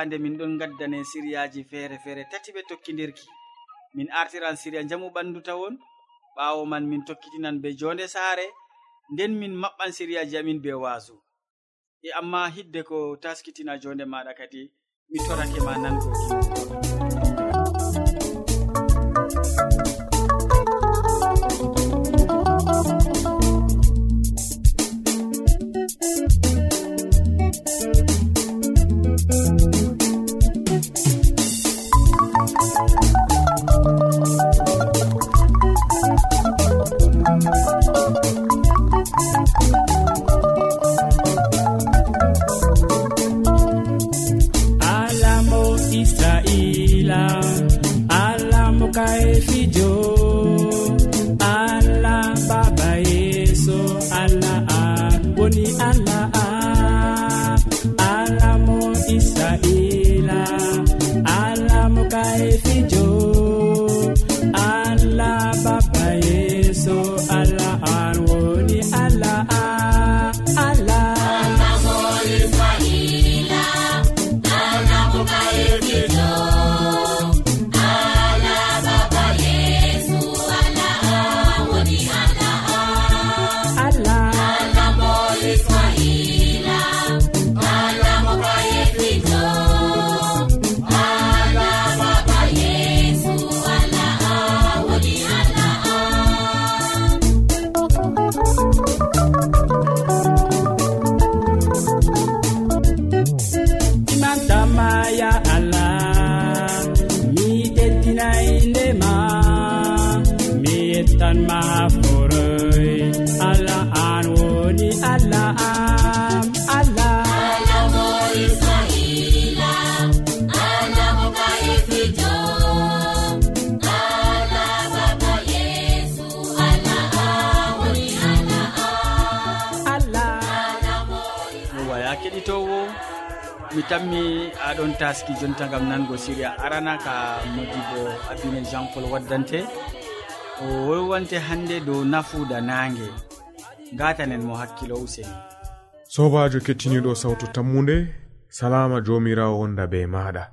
fande min ɗon gaddane siriyaji feere feere tati ɓe tokkidirki. Min artiran siriya jamu ɓandu tawon ɓawo man min tokkitinan be jonde saare nden min maɓɓan siriyaji amin be wasu e amma hidde ko taskitina jonde maɗa kadi mi torake ma nangoki alamuka efijo tammi aɗon taski jonta gam nango siria arana ka modibo abine jean paul waddante. O wolwante hande dow nafuda nange gatanen mo hakkilo useni sobajo kettiniɗo sawtu tammude salama jomirawo wonda be maɗa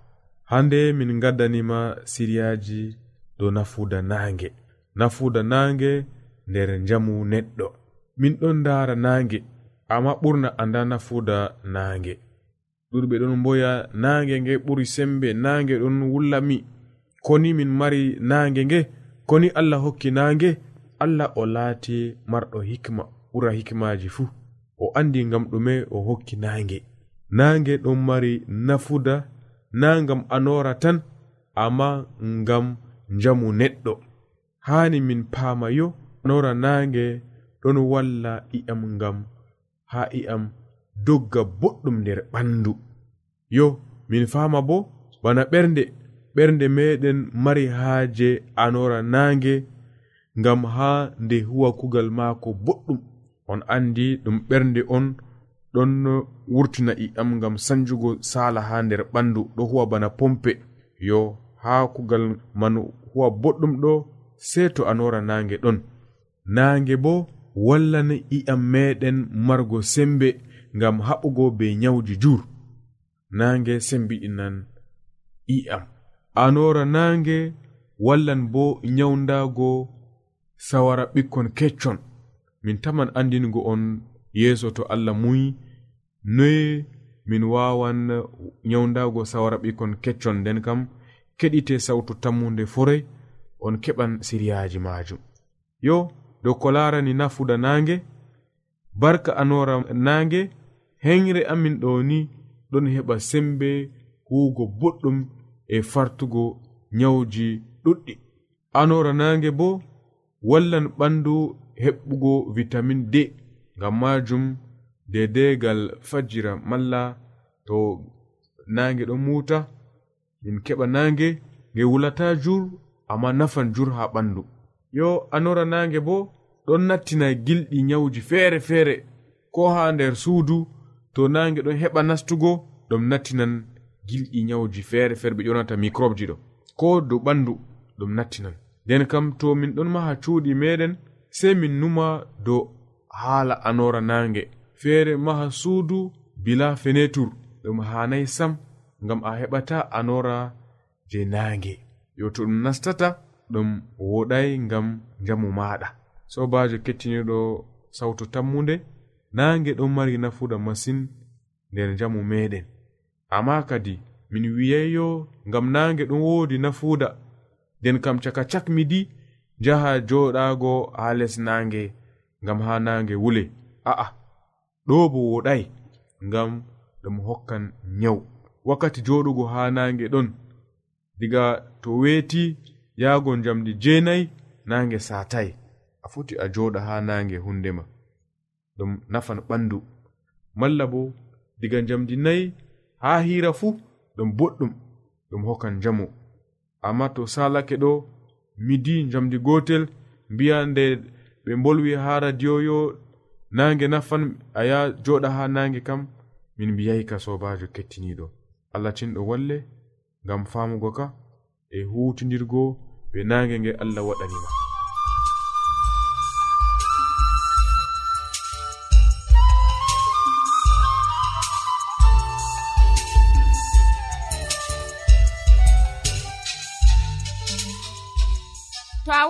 hande min gaddanima siriyaji dow nafuda nange nafuda nange nder jamu neɗɗo. Min ɗon dara nange amma ɓurna anda nafuda nange ɗuɗɓe ɗon mboya nange nge ɓuri sembe nange ɗon wullami koni min mari nange nge koni allah hokki nange allah o laati marɗo hikma ɓura hikmaji fuu. O andi ngam ɗume o hokki nange nange ɗon mari nafuda na ngam anora tan amma ngam njamu neɗɗo. Haani min paama yo anora nange ɗon walla i'am ngam haa i'am dogga boɗɗum nder ɓandu. Yo min fama bo bana ɓernde ɓernde meɗen mari haaje anora naange ngam haa nde huwa kugal maako boɗɗum. On andi ɗum ɓernde on ɗon wurtina i'am ngam sanjugo sala haa nder ɓandu ɗo huwa bana pompe. Yo haa kugal man huwa boɗɗum ɗo sei to anora naange ɗon. Naange bo wallan i'am meɗen margo sembe. ngam haɓugo be nyawji jur naange sembiɗinan i'am. Anora naange wallan bo nyawdago sawara ɓikkon keccon. Min taman andingo on yeeso to allah muyi noye min wawan nyawdago sawara ɓikkon keccon. Nden kam keɗite sawtu tammude forey on keɓan siriyaji majum yo dow ko larani nafuda naange barka anora naange henre amin ɗo ni ɗon heɓa sembe huugo boɗɗum e fartugo nyawji ɗuɗɗi. Anora nange bo wallan ɓandu heɓɓugo vitamin d ngam majum dedegal fajjira malla. To nange ɗon muta min keɓa nange nge wulata jur amma nafan jur ha ɓandu. Yo anora nange bo ɗon nattina gilɗi nyawji feere feere ko ha nder suudu to nange ɗon heɓa nastugo ɗum nattinan gilɗi nyawuji feere feere ɓe ƴonata microbeji ɗo. Ko dow ɓandu ɗum nattinan nden kam to min ɗon maha cuuɗi meɗen sei min numa dow haala anora nange. Feere maha suudu bila fenetur ɗum hanayi sam ngam a heɓata anora je nange. Yo to ɗum nastata ɗum woɗai ngam njamu maɗa sobajo kettiniɗo sawtu tammude nange ɗon mari nafuda masin nder njamu meɗen. Amma kadi min wiyayyo ngam nange ɗon woodi nafuda nden kam caka cak midi njaha joɗaago haa les nange ngam ha nange wule. A'a ɗo bo woɗai ngam ɗum hokkan nyawu. Wakkati joɗugo ha nange ɗon diga to weeti yahgo jamdi jeenayi nange satai a foti a joɗa ha nange hundema ɗum nafan ɓandu. Malla bo diga jamdi nayi ha hira fuu ɗum boɗɗum ɗum hokkan jamu amma to salake ɗo midi jamdi gotel mbiya nde ɓe bolwi ha radio yo nange nafan aya joɗa ha nange kam min mbiyayka sobajo kettiniɗo allah cinɗo walle ngam famugo ka e hutindirgo be nange nge allah waɗanima.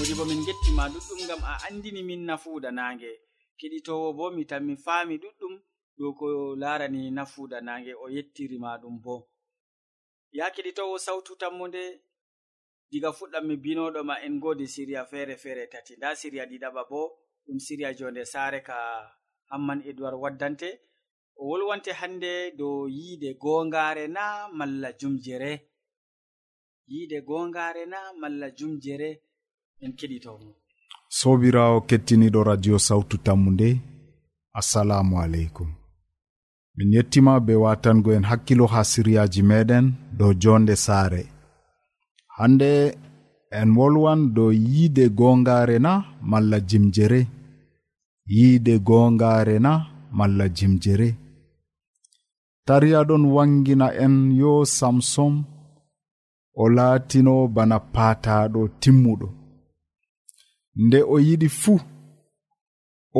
modi bo min gettima ɗuɗɗum gam a andini min nafuuda nange keɗitowo bo mi tan mi faami ɗuɗɗum dow ko larani nafuuda nange o yettirima ɗum bo. Ya keɗitowo sawtu tammude diga fuɗɗam mi binoɗo ma en godi siriya feere feere tati. Nda siriya ɗiɗaɓa bo ɗum siriya jonde saare ka hamman edowar waddante. O wolwante hande dow yiide gongare na malla jumjere. Yiide gongare na malla jumjere. en keɗitomo sobirawo kettiniɗo radio sawtu tammu nde assalamu aleykum. Min yettima be watango en hakkilo ha siryaji meɗen dow jonde saare. Hande en wolwan dow yiide gongare na malla jimjere. Yiide gongare na malla jimjere. Tariya ɗon wangina en yo samsom o laatino bana paataɗo timmuɗo. nde o yiɗi fuu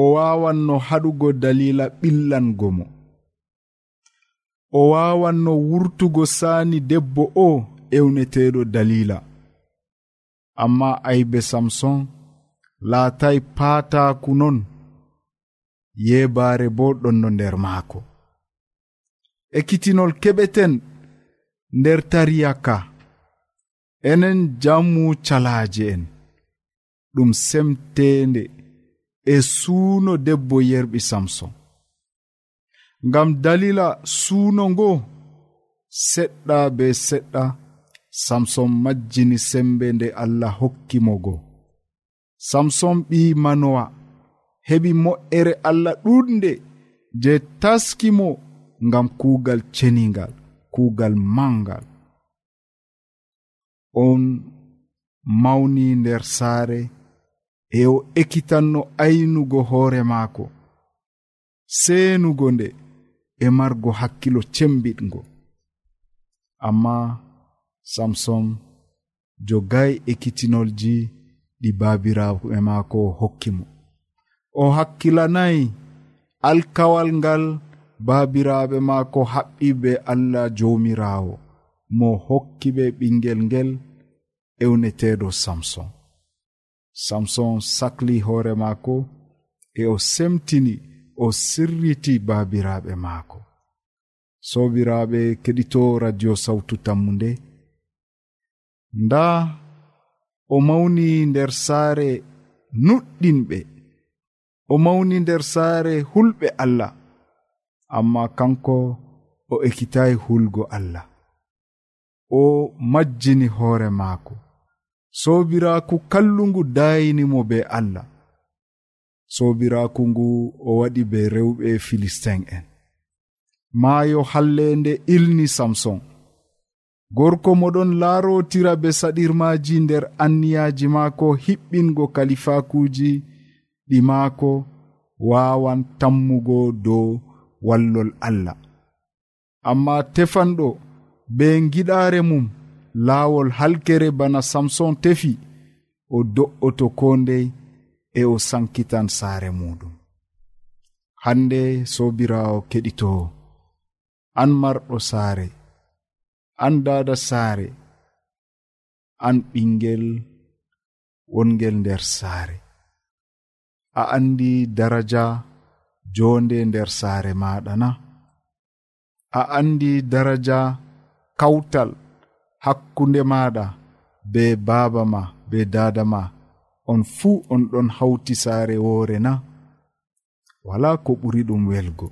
o wawanno haɗugo dalila ɓillango mo. O wawanno wurtugo saani debbo o ewneteɗo dalila amma aybe samson laatay paataku non yebaare bo ɗonno nder maako. Ekkitinol keɓeten nder tariya ka enen jammu calaaje en. ɗum semtende e suuno debbo yerɓi samson. Ngam dalila suuno ngo seɗɗa be seɗɗa samson majjini sembe nde allah hokki mo go samson ɓi manowa heɓi mo'ere allah ɗuɗnde je taski mo ngam kuugal ceningal kuugal mangal on mawni nder saare e o ekkitanno aynugo hoore maako seenugo nde e margo hakkilo cembiɗgo. Amma samson jogay ekkitinolji ɗi baabiraɓe maako hokki mo. O hakkilanayi alkawal ngal baabiraɓe maako haɓɓi be allah joomiraawo mo hokki ɓe ɓingel ngel ewneteɗo samson. samson sakli hoore maako e o semtini o sirriti baabiraaɓe maako. Sobiraaɓe keɗito radio sawtu tammunde. Nda o mawni nder saare nuɗɗinɓe o mawni nder saare hulɓe allah amma kanko o ekkitayi hulgo allah. O majjini hoore maako. sobiraku kallungu dayinimo be allah. Sobiraku ngu o waɗi be rewɓe filistin en. Maayo hallende ilni samson. Gorko moɗon laarotira be saɗirmaji nder anniyaji maako hiɓɓingo kalifakuji ɗi maako wawan tammugo dow wallol allah. Amma tefanɗo be giɗare mum laawol halkere bana samson tefi o do'oto ko ndey e o sankitan saare muɗum. Hande sobirawo keɗitowo an marɗo saare an dada saare an ɓingel wongel nder saare. A andi daraja jonde nder saare maɗa na. A andi daraja kawtal hakkunde maɗa be baaba ma be dada ma. On fuu on ɗon hawti saare woore na. Wala ko ɓuri ɗum welgo.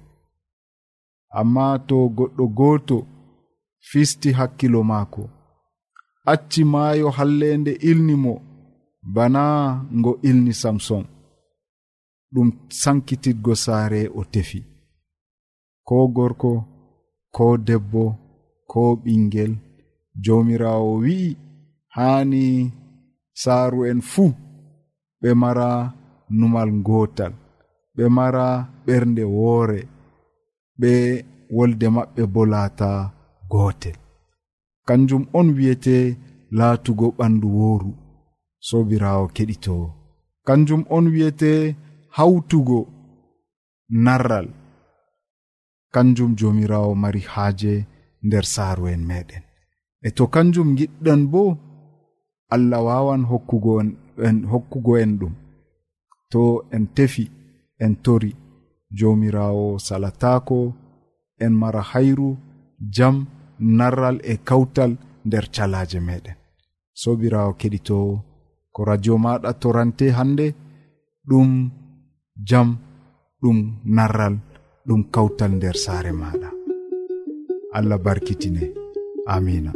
Amma to goɗɗo gooto fisti hakkilo maako. Acci maayo hallende ilni mo bana ngo ilni samson. Ɗum sankititgo saare o tefi. Ko gorko ko debbo ko ɓingel jomirawo wi'i hani saaru en fuu ɓe mara numal gootal ɓe mara ɓernde woore ɓe wolde maɓɓe bo laata gootel. Kanjum on wi'ete laatugo ɓandu wooru sobirawo keɗito kanjum on wi'ete hawtugo narral kanjum jomirawo mari haaje nder saaru en meɗen e to kanjum giɗɗon bo allah wawan hokkugo en hokkugo en ɗum. To en tefi en tori jomirawo salatako en mara hayru jam narral e kawtal nder calaje meɗen. Sobirawo keɗitowo ko radio maɗa torante hande ɗum jam ɗum narral ɗum kawtal nder saare maɗa allah barkitine. Amina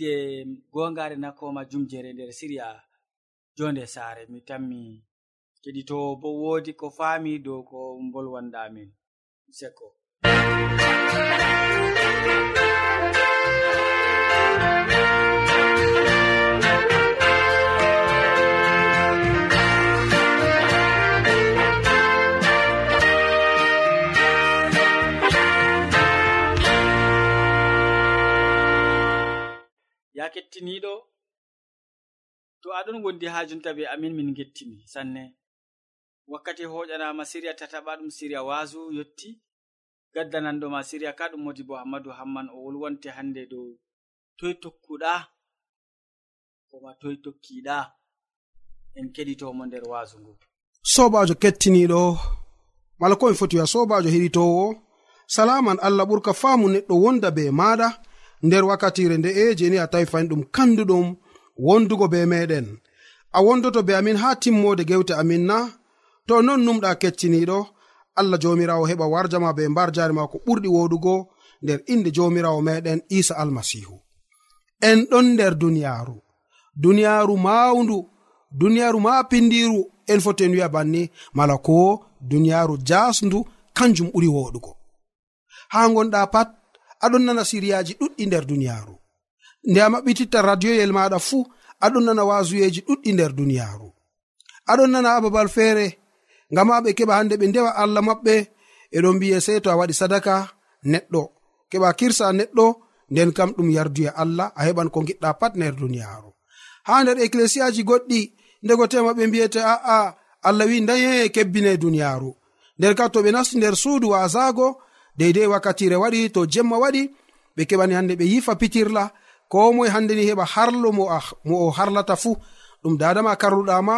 yiide gongare nakkoma jumjere nder siriya jonde saare mi tammi keɗitowo bo woodi ko faami dow ko bolwanɗamin sekko. thank you ya kettiniɗo to aɗon wondi ha jonta be amin min gettimi sanne. Wakkati hoƴanama siriya tataɓa ɗum siriya wasu yetti gaddananɗoma siriya ka ɗum modi bo hammadou hamman o wolwonte hande dow toye tokkuɗa koma toye tokkiɗa en keɗitomo nder wasu ngu. Sobajo kettiniɗo mala komi foti wiya sobajo heɗitowo salaman allah ɓurka faamu neɗɗo wonda be maɗa nder wakkatire nde'e jeni a tawi fayin ɗum kanduɗum wondugo be meɗen. A wondoto be amin ha timmode gewte amin na to non numɗa kecciniɗo allah jomirawo heɓa warjama be mbar jari ma ko ɓurɗi woɗugo nder inde jomirawo meɗen isa almasihu. En ɗon nder duniyaru duniyaaru mawndu duniyaaru ma pindiru en foti en wi'a banni mala ko duniyaaru jasndu kanjum ɓuri woɗugo. Ha gonɗa pat aɗon nana siriyaji ɗuɗɗi nder duniyaaru. Nde a maɓɓititta radioyel maɗa fuu aɗon nana wasuyeji ɗuɗɗi nder duniyaaru. Aɗon nana ababal feere ngama ɓe keɓa hande ɓe ndewa allah maɓɓe eɗon mbiye sey to a waɗi sadaka neɗɗo. Keɓa kirsa neɗɗo nden kam ɗum yarduye allah a heɓan ko giɗɗa pat nder duniyaaru. Ha nder ecclesiaji goɗɗi ndego tema ɓe mbiyete a'a allah wi daye kebbine duniyaaru. Nder ka to ɓe nasti nder suudu wasago deidei wakkatire waɗi to jemma waɗi ɓe keɓani hande ɓe yifa pitirla. Ko moe hande ni heɓa harlo mo o harlata fuu. Ɗum dadama karluɗama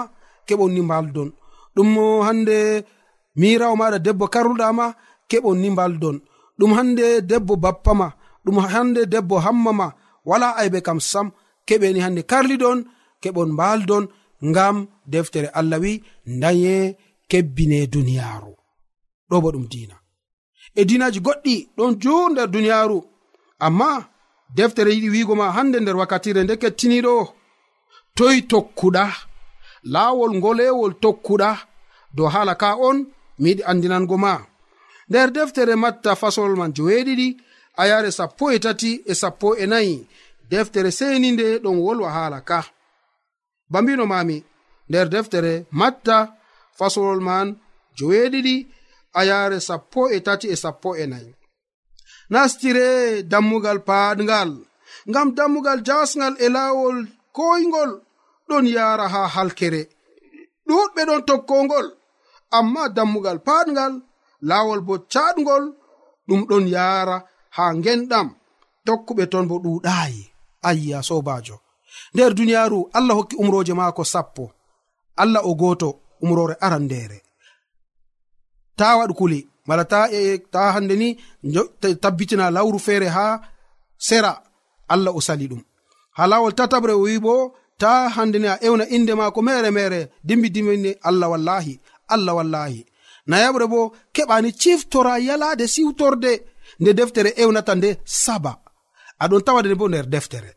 keɓon ni mbaldon. Ɗum hande mirawo maɗa debbo karluɗama keɓon ni mbaldon. Ɗum hande debbo bappama ɗum hande debbo hammama wala aybe kam sam. Keɓeni hande karliɗon keɓon mbaldon ngam deftere allah wi daye kebbine duniyaaru. Ɗo bo ɗum dina e dinaji goɗɗi ɗon jo nder duniyaaru. Amma deftere yiɗi wiigo ma hannde nder wakkatire nde kettiniɗo toy tokkuɗa laawol ngolewol tokkuɗa dow haala ka on mi yiɗi andinango ma. Nder deftere matta fasol man joweeɗiɗi a yare sappo e tati e sappo e nayi. Deftere seni nde ɗon wolwa haala ka. Bambino mami nder deftere matta fasolol man joweeɗiɗi ayare sappo e tati e sappo e nayi. Nastire dammugal paaɗngal ngam dammugal jasgal e laawol koyngol ɗon yara ha halkere. Ɗuɗɓe ɗon tokkongol amma dammugal paaɗngal laawol bo caɗgol ɗum ɗon yara ha ngenɗam. Tokkuɓe ton bo ɗuɗayi ayya sobajo nder duniyaaru allah hokki umroje maako sappo. Allah o gooto umrore aran ta waɗu kule. Mala ta e, ta hande ni tabbitina lawru feere ha sera. Allah o sali ɗum. Ha lawol tataɓre o wi bo ta hande ni a ewna inde maako mere mere dimbi dimbini allah wallahi allah wallahi. Nayaɓre bo keɓani ciftora yalade siwtorde nde deftere ewnata nde saba. Aɗon tawade nde bo nder deftere.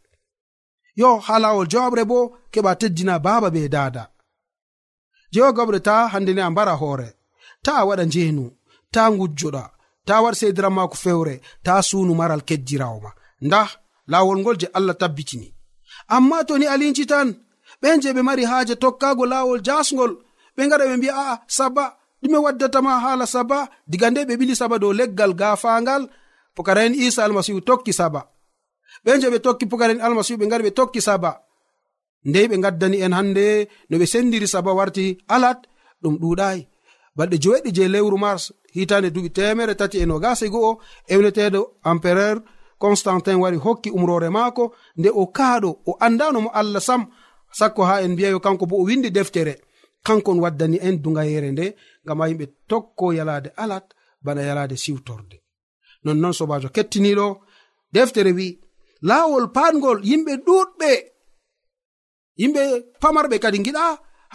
Yo ha lawol jowaɓre bo keɓa teddina baba be dada jewogaɓre ta hande ni a mbara hoore. ta waɗa njenu ta gujjoɗa ta waɗa seydira maako fewre ta sunu maral kejjirawo ma. Nda lawol ngol je allah tabbitini. Amma to ni alinci tan ɓen je ɓe mari haaje tokkago lawol jasgol ɓe gaɗa ɓe mbi'a a'a saba ɗume waddatama haala saba diga nde ɓe ɓili saba dow leggal gafangal pukara'en isa almasihu tokki saba. Ɓen je ɓe tokki pukara'en almasihu ɓe gari ɓe tokki saba. Ndei ɓe gaddani en hande no ɓe sendiri saba warti alat ɗum ɗuɗai balɗe joweɗi je lewru mars hitande duɓi temere tati e nogase go'o ewneteɗo empereur constantin wari hokki umrore maako nde o kaaɗo o andano mo allah sam sakko ha en mbiyayo kanko bo o windi deftere. Kankon waddani en dugayere nde ngam ha yimɓe tokko yalade alat bana yalade siwtorde. Nonnon sobajo kettiniɗo deftere wi laawol patgol yimɓe ɗuɗɓe yimɓe pamarɓe kadi giɗa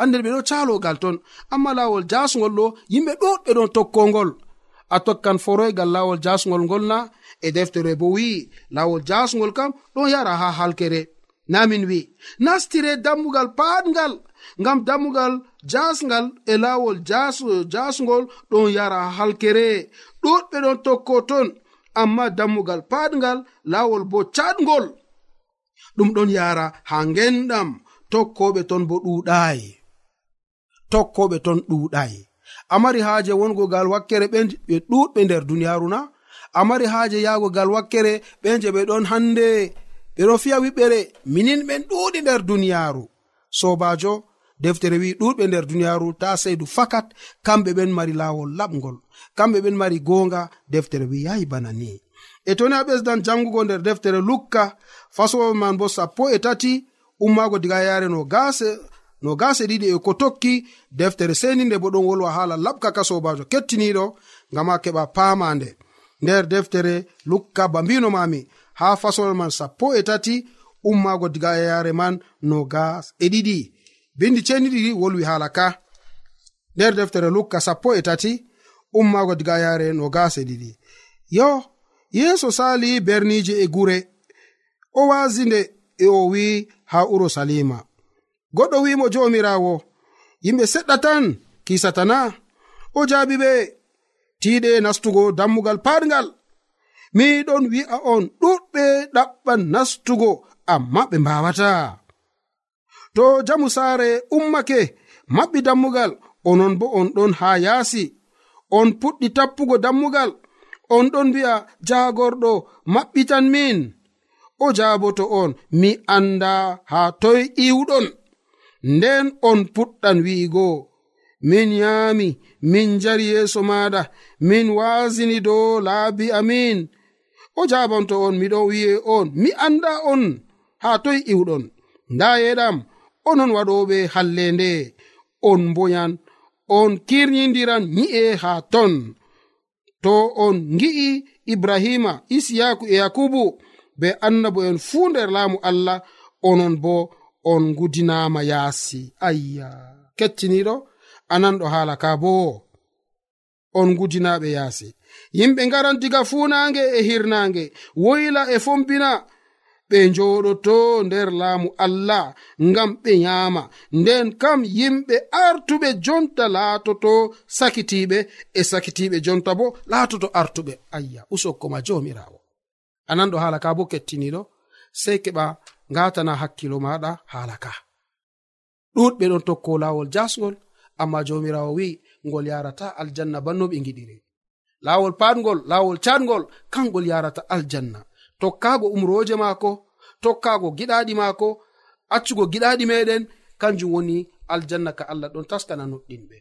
hande ɓe ɗo calogal ton amma lawol jasgol ɗo yimɓe ɗuɗɓe ɗon tokkongol a tokkan foroygal lawol jasgol ngol na e deftere bo wi'i. Lawol jasgol kam ɗon yara ha halkere. Namin wi nastire dammugal paatngal. Ngam dammugal jasgal e lawol jasgol ɗon yara halkere. Ɗuɗɓe ɗon tokko ton amma dammugal paatngal lawol bo catgol ɗum ɗon yara ha ngenɗam. Tokkoɓe ton bo ɗuɗayi tokkoɓe ton ɗuɗayi amari haaje wongo gal wakkere ɓe ɓe ɗuɗɓe nder duniyaaru na. Amari haaje yahgo gal wakkere ɓe je ɓe ɗon hannde. Ɓeɗo fiya wiɓɓere minin ɓen ɗuɗi nder duniyaaru. Sobajo deftere wi ɗuɗɓe nder duniyaaru ta seydu fakat kamɓe ɓen mari laawol laɓgol kamɓe ɓen mari goonga deftere wi yahi bana ni. E toni a ɓesdan jangugo nder deftere lukka fasowo man bo sappo e tati ummaago diga yareno gase no gase ɗiɗi e ko tokki deftere seni nde bo ɗon wolwa hala laɓka ka sobajo kettiniɗo ngam keɓa paama nde nder deftere lukka ba mbino mami ha fasol man sappo e tati ummago diga e yare man no gas e ɗiɗi. Bindi ceniɗiɗi wolwi hala ka. Nder deftere lukka sappo e tati ummago diga yare no gas e ɗiɗi. Yo yeeso sali berniije e gure o waasi nde e o wi ha urusalima goɗɗo wimo jomirawo yimɓe seɗɗa tan kisatana o jaabi ɓe tiiɗe nastugo dammugal paatgal miɗon wi'a on ɗuɗɓe ɗaɓɓan nastugo amma ɓe mbawata to jamu saare ummake maɓɓi dammugal onon bo on ɗon haa yaasi. On puɗɗi tappugo dammugal on ɗon mbi'a jaagorɗo maɓɓitan min. O jaaboto on mi annda haa toy iwɗon nden on puɗɗan wi'igo min yaami min jari yeeso maaɗa min waasini dow laabi amin. O jabanto on miɗon wi'e on mi annda on haa toy iwɗon. Nda yeɗam onon waɗoɓe halle nde. On mboyan on kirnidiran nyi'e haa ton. To on ngi'i ibrahima isiyaku e yakubu be annabo'en fuu nder laamu allah onon bo on ngudinama yaasi. Ayya. Kettiniɗo ananɗo haala ka bo. On ngudinaɓe yaasi. Yimɓe ngaran diga funange e hirnange woyla e fombina. Ɓe njoɗoto nder laamu allah ngam ɓe nyaama. Nden kam yimɓe artuɓe jonta laatoto sakitiɓe e sakitiɓe jonta bo laatoto artuɓe. Ayya usokkoma jomirawo anan ɗo haala ka bo kettiniɗo sei keɓa ngatana hakkilo maɗa halaka ɗuɗɓe ɗon tokko lawol jasgol amma jomirawo wi'i ngol yarata aljanna banno ɓe giɗiri lawol patgol lawol catgol kangol yarata aljanna. Tokkago umroje maako tokkago giɗaɗi maako accugo giɗaɗi meɗen kanjum woni aljanna ka allah ɗon taskana nuɗɗinɓe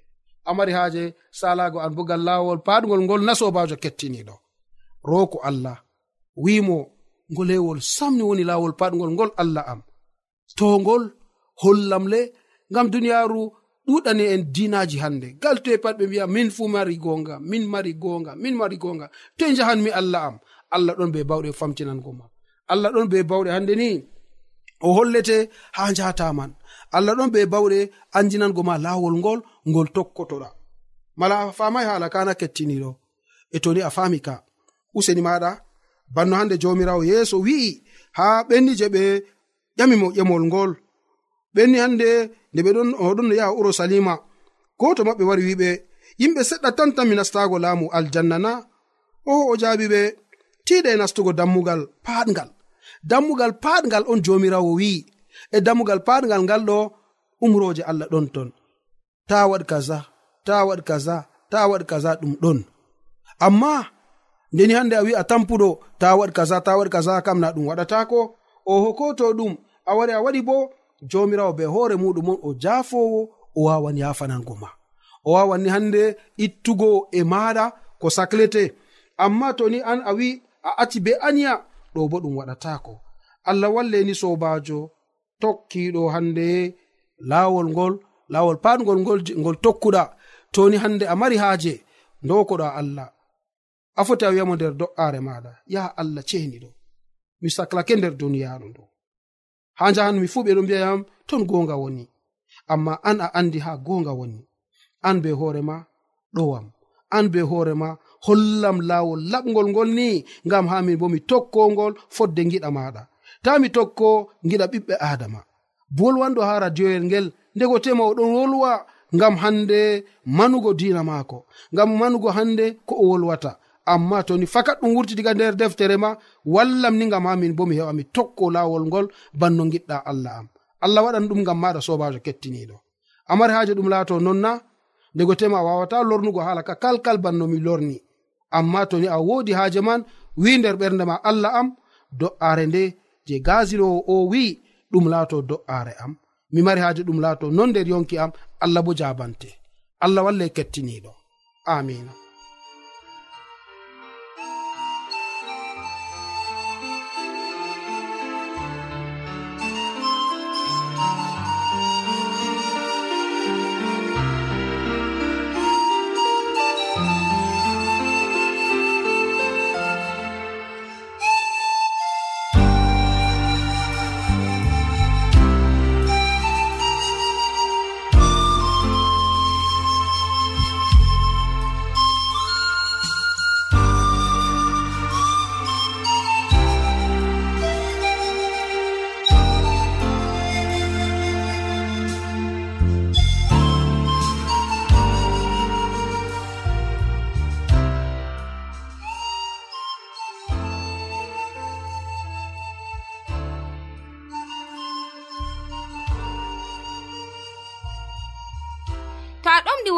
amari haaje salago an bogal lawol patgol ngol nasobajo kettiniɗo. Roko allah wimo ngolewol samni woni lawol patgol ngol allah am. Togol hollamle ngam duniyaru ɗuɗani en dinaji hande gal toe pat ɓe mbiya min fu mari gonga min mari gonga min mari gonga toye jahanmi allah am allah ɗon be bawɗe famtinango ma. Allah ɗon be bawɗe hande ni o hollete ha njataman allah ɗon be bawɗe anjinango ma lawol ngol ngol tokkotoɗa. Mala a famai hala kana kettiniɗo. E toni a fami ka. Useni maɗa banno hande jomirawo yeeso wi'i ha ɓenni je ɓe ƴamimo ƴemol ngol. Ɓenni hande nde ɓe ɗon oɗon yaha urusalima goto maɓɓe wari wiɓe yimɓe seɗɗa tan tan mi nastago laamu aljanna na. O o jaabi ɓe tiiɗa e nastugo dammugal paaɗgal dammugal paaɗgal on jomirawo wi'i. E dammugal paaɗgal ngal ɗo umroje allah ɗon ton. Ta waɗ kaza ta waɗ kaza ta waɗ kaza ɗum ɗon. Amma ndeni hande a wi a tampuɗo ta waɗi kaza ta waɗi kaza kam na ɗum waɗatako o hokoto ɗum a wari a waɗi bo jomirawo be hoore muɗum on o jafowo o wawan yafanango ma. O wawan ni hande ittugo e maɗa ko saclete amma to ni an a wi a acci be aniya ɗo bo ɗum waɗatako allah walleni sobajo tokkiɗo hande lawol ngol lawol patgol ngol ngol tokkuɗa. Toni hande a mari haaje ndokoɗa allah. a foti a wiyamo nder do'are maɗa yaha allah ceniɗo mi saklake nder duniyaru ndu. Ha njahanmi fuu ɓe ɗo mbiyayam ton gonga woni. Amma an a andi ha gonga woni. An be hoorema ɗowam. An be hoorema hollam laawol laɓgol ngol ni ngam ha min bo mi tokkongol fodde giɗa maɗa ta mi tokko giɗa ɓiɓɓe adama bolwanɗo ha radioyel ngel ndego tema o ɗon wolwa ngam hande manugo dina maako. Ngam manugo hande ko o wolwata. amma toni fakat ɗum wurti diga nder deftere ma wallam ni gam ha min bo mi heɓa mi tokko lawol ngol banno giɗɗa allah am. Allah waɗan ɗum gam maɗa sobajo kettiniɗo. Amari haji ɗum laato nonna ndego tema a wawata lornugo hala ka kalkal banno mi lorni. Amma toni a wodi haaje man wi nder ɓernde ma allah am do'are nde je gasilowo o wi ɗum laato do'are am. Mi mari haaje ɗum laato non nder yonki am allah bo jabante allah walle kettiniɗo. Amina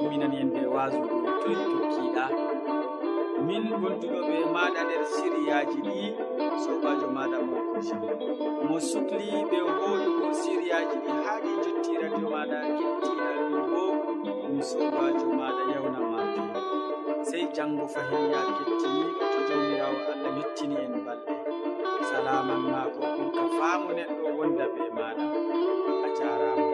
timminani en ɓe wasu toy e tokkiɗa min gonduɗo ɓe maɗa nder siriyaji ɗi sobajo maɗa mokoja mo sukli ɓe hoɗugo siriyaji ɗi haaɗi jotti radio maɗa kettiɗamin bo mi sobajo maɗa yawna majo sey janngo fahin ya kettini to jawmirawo allah yettini en balɗe. Salaman maako ɗum ka faamu neɗɗo wonda be maɗa a jarama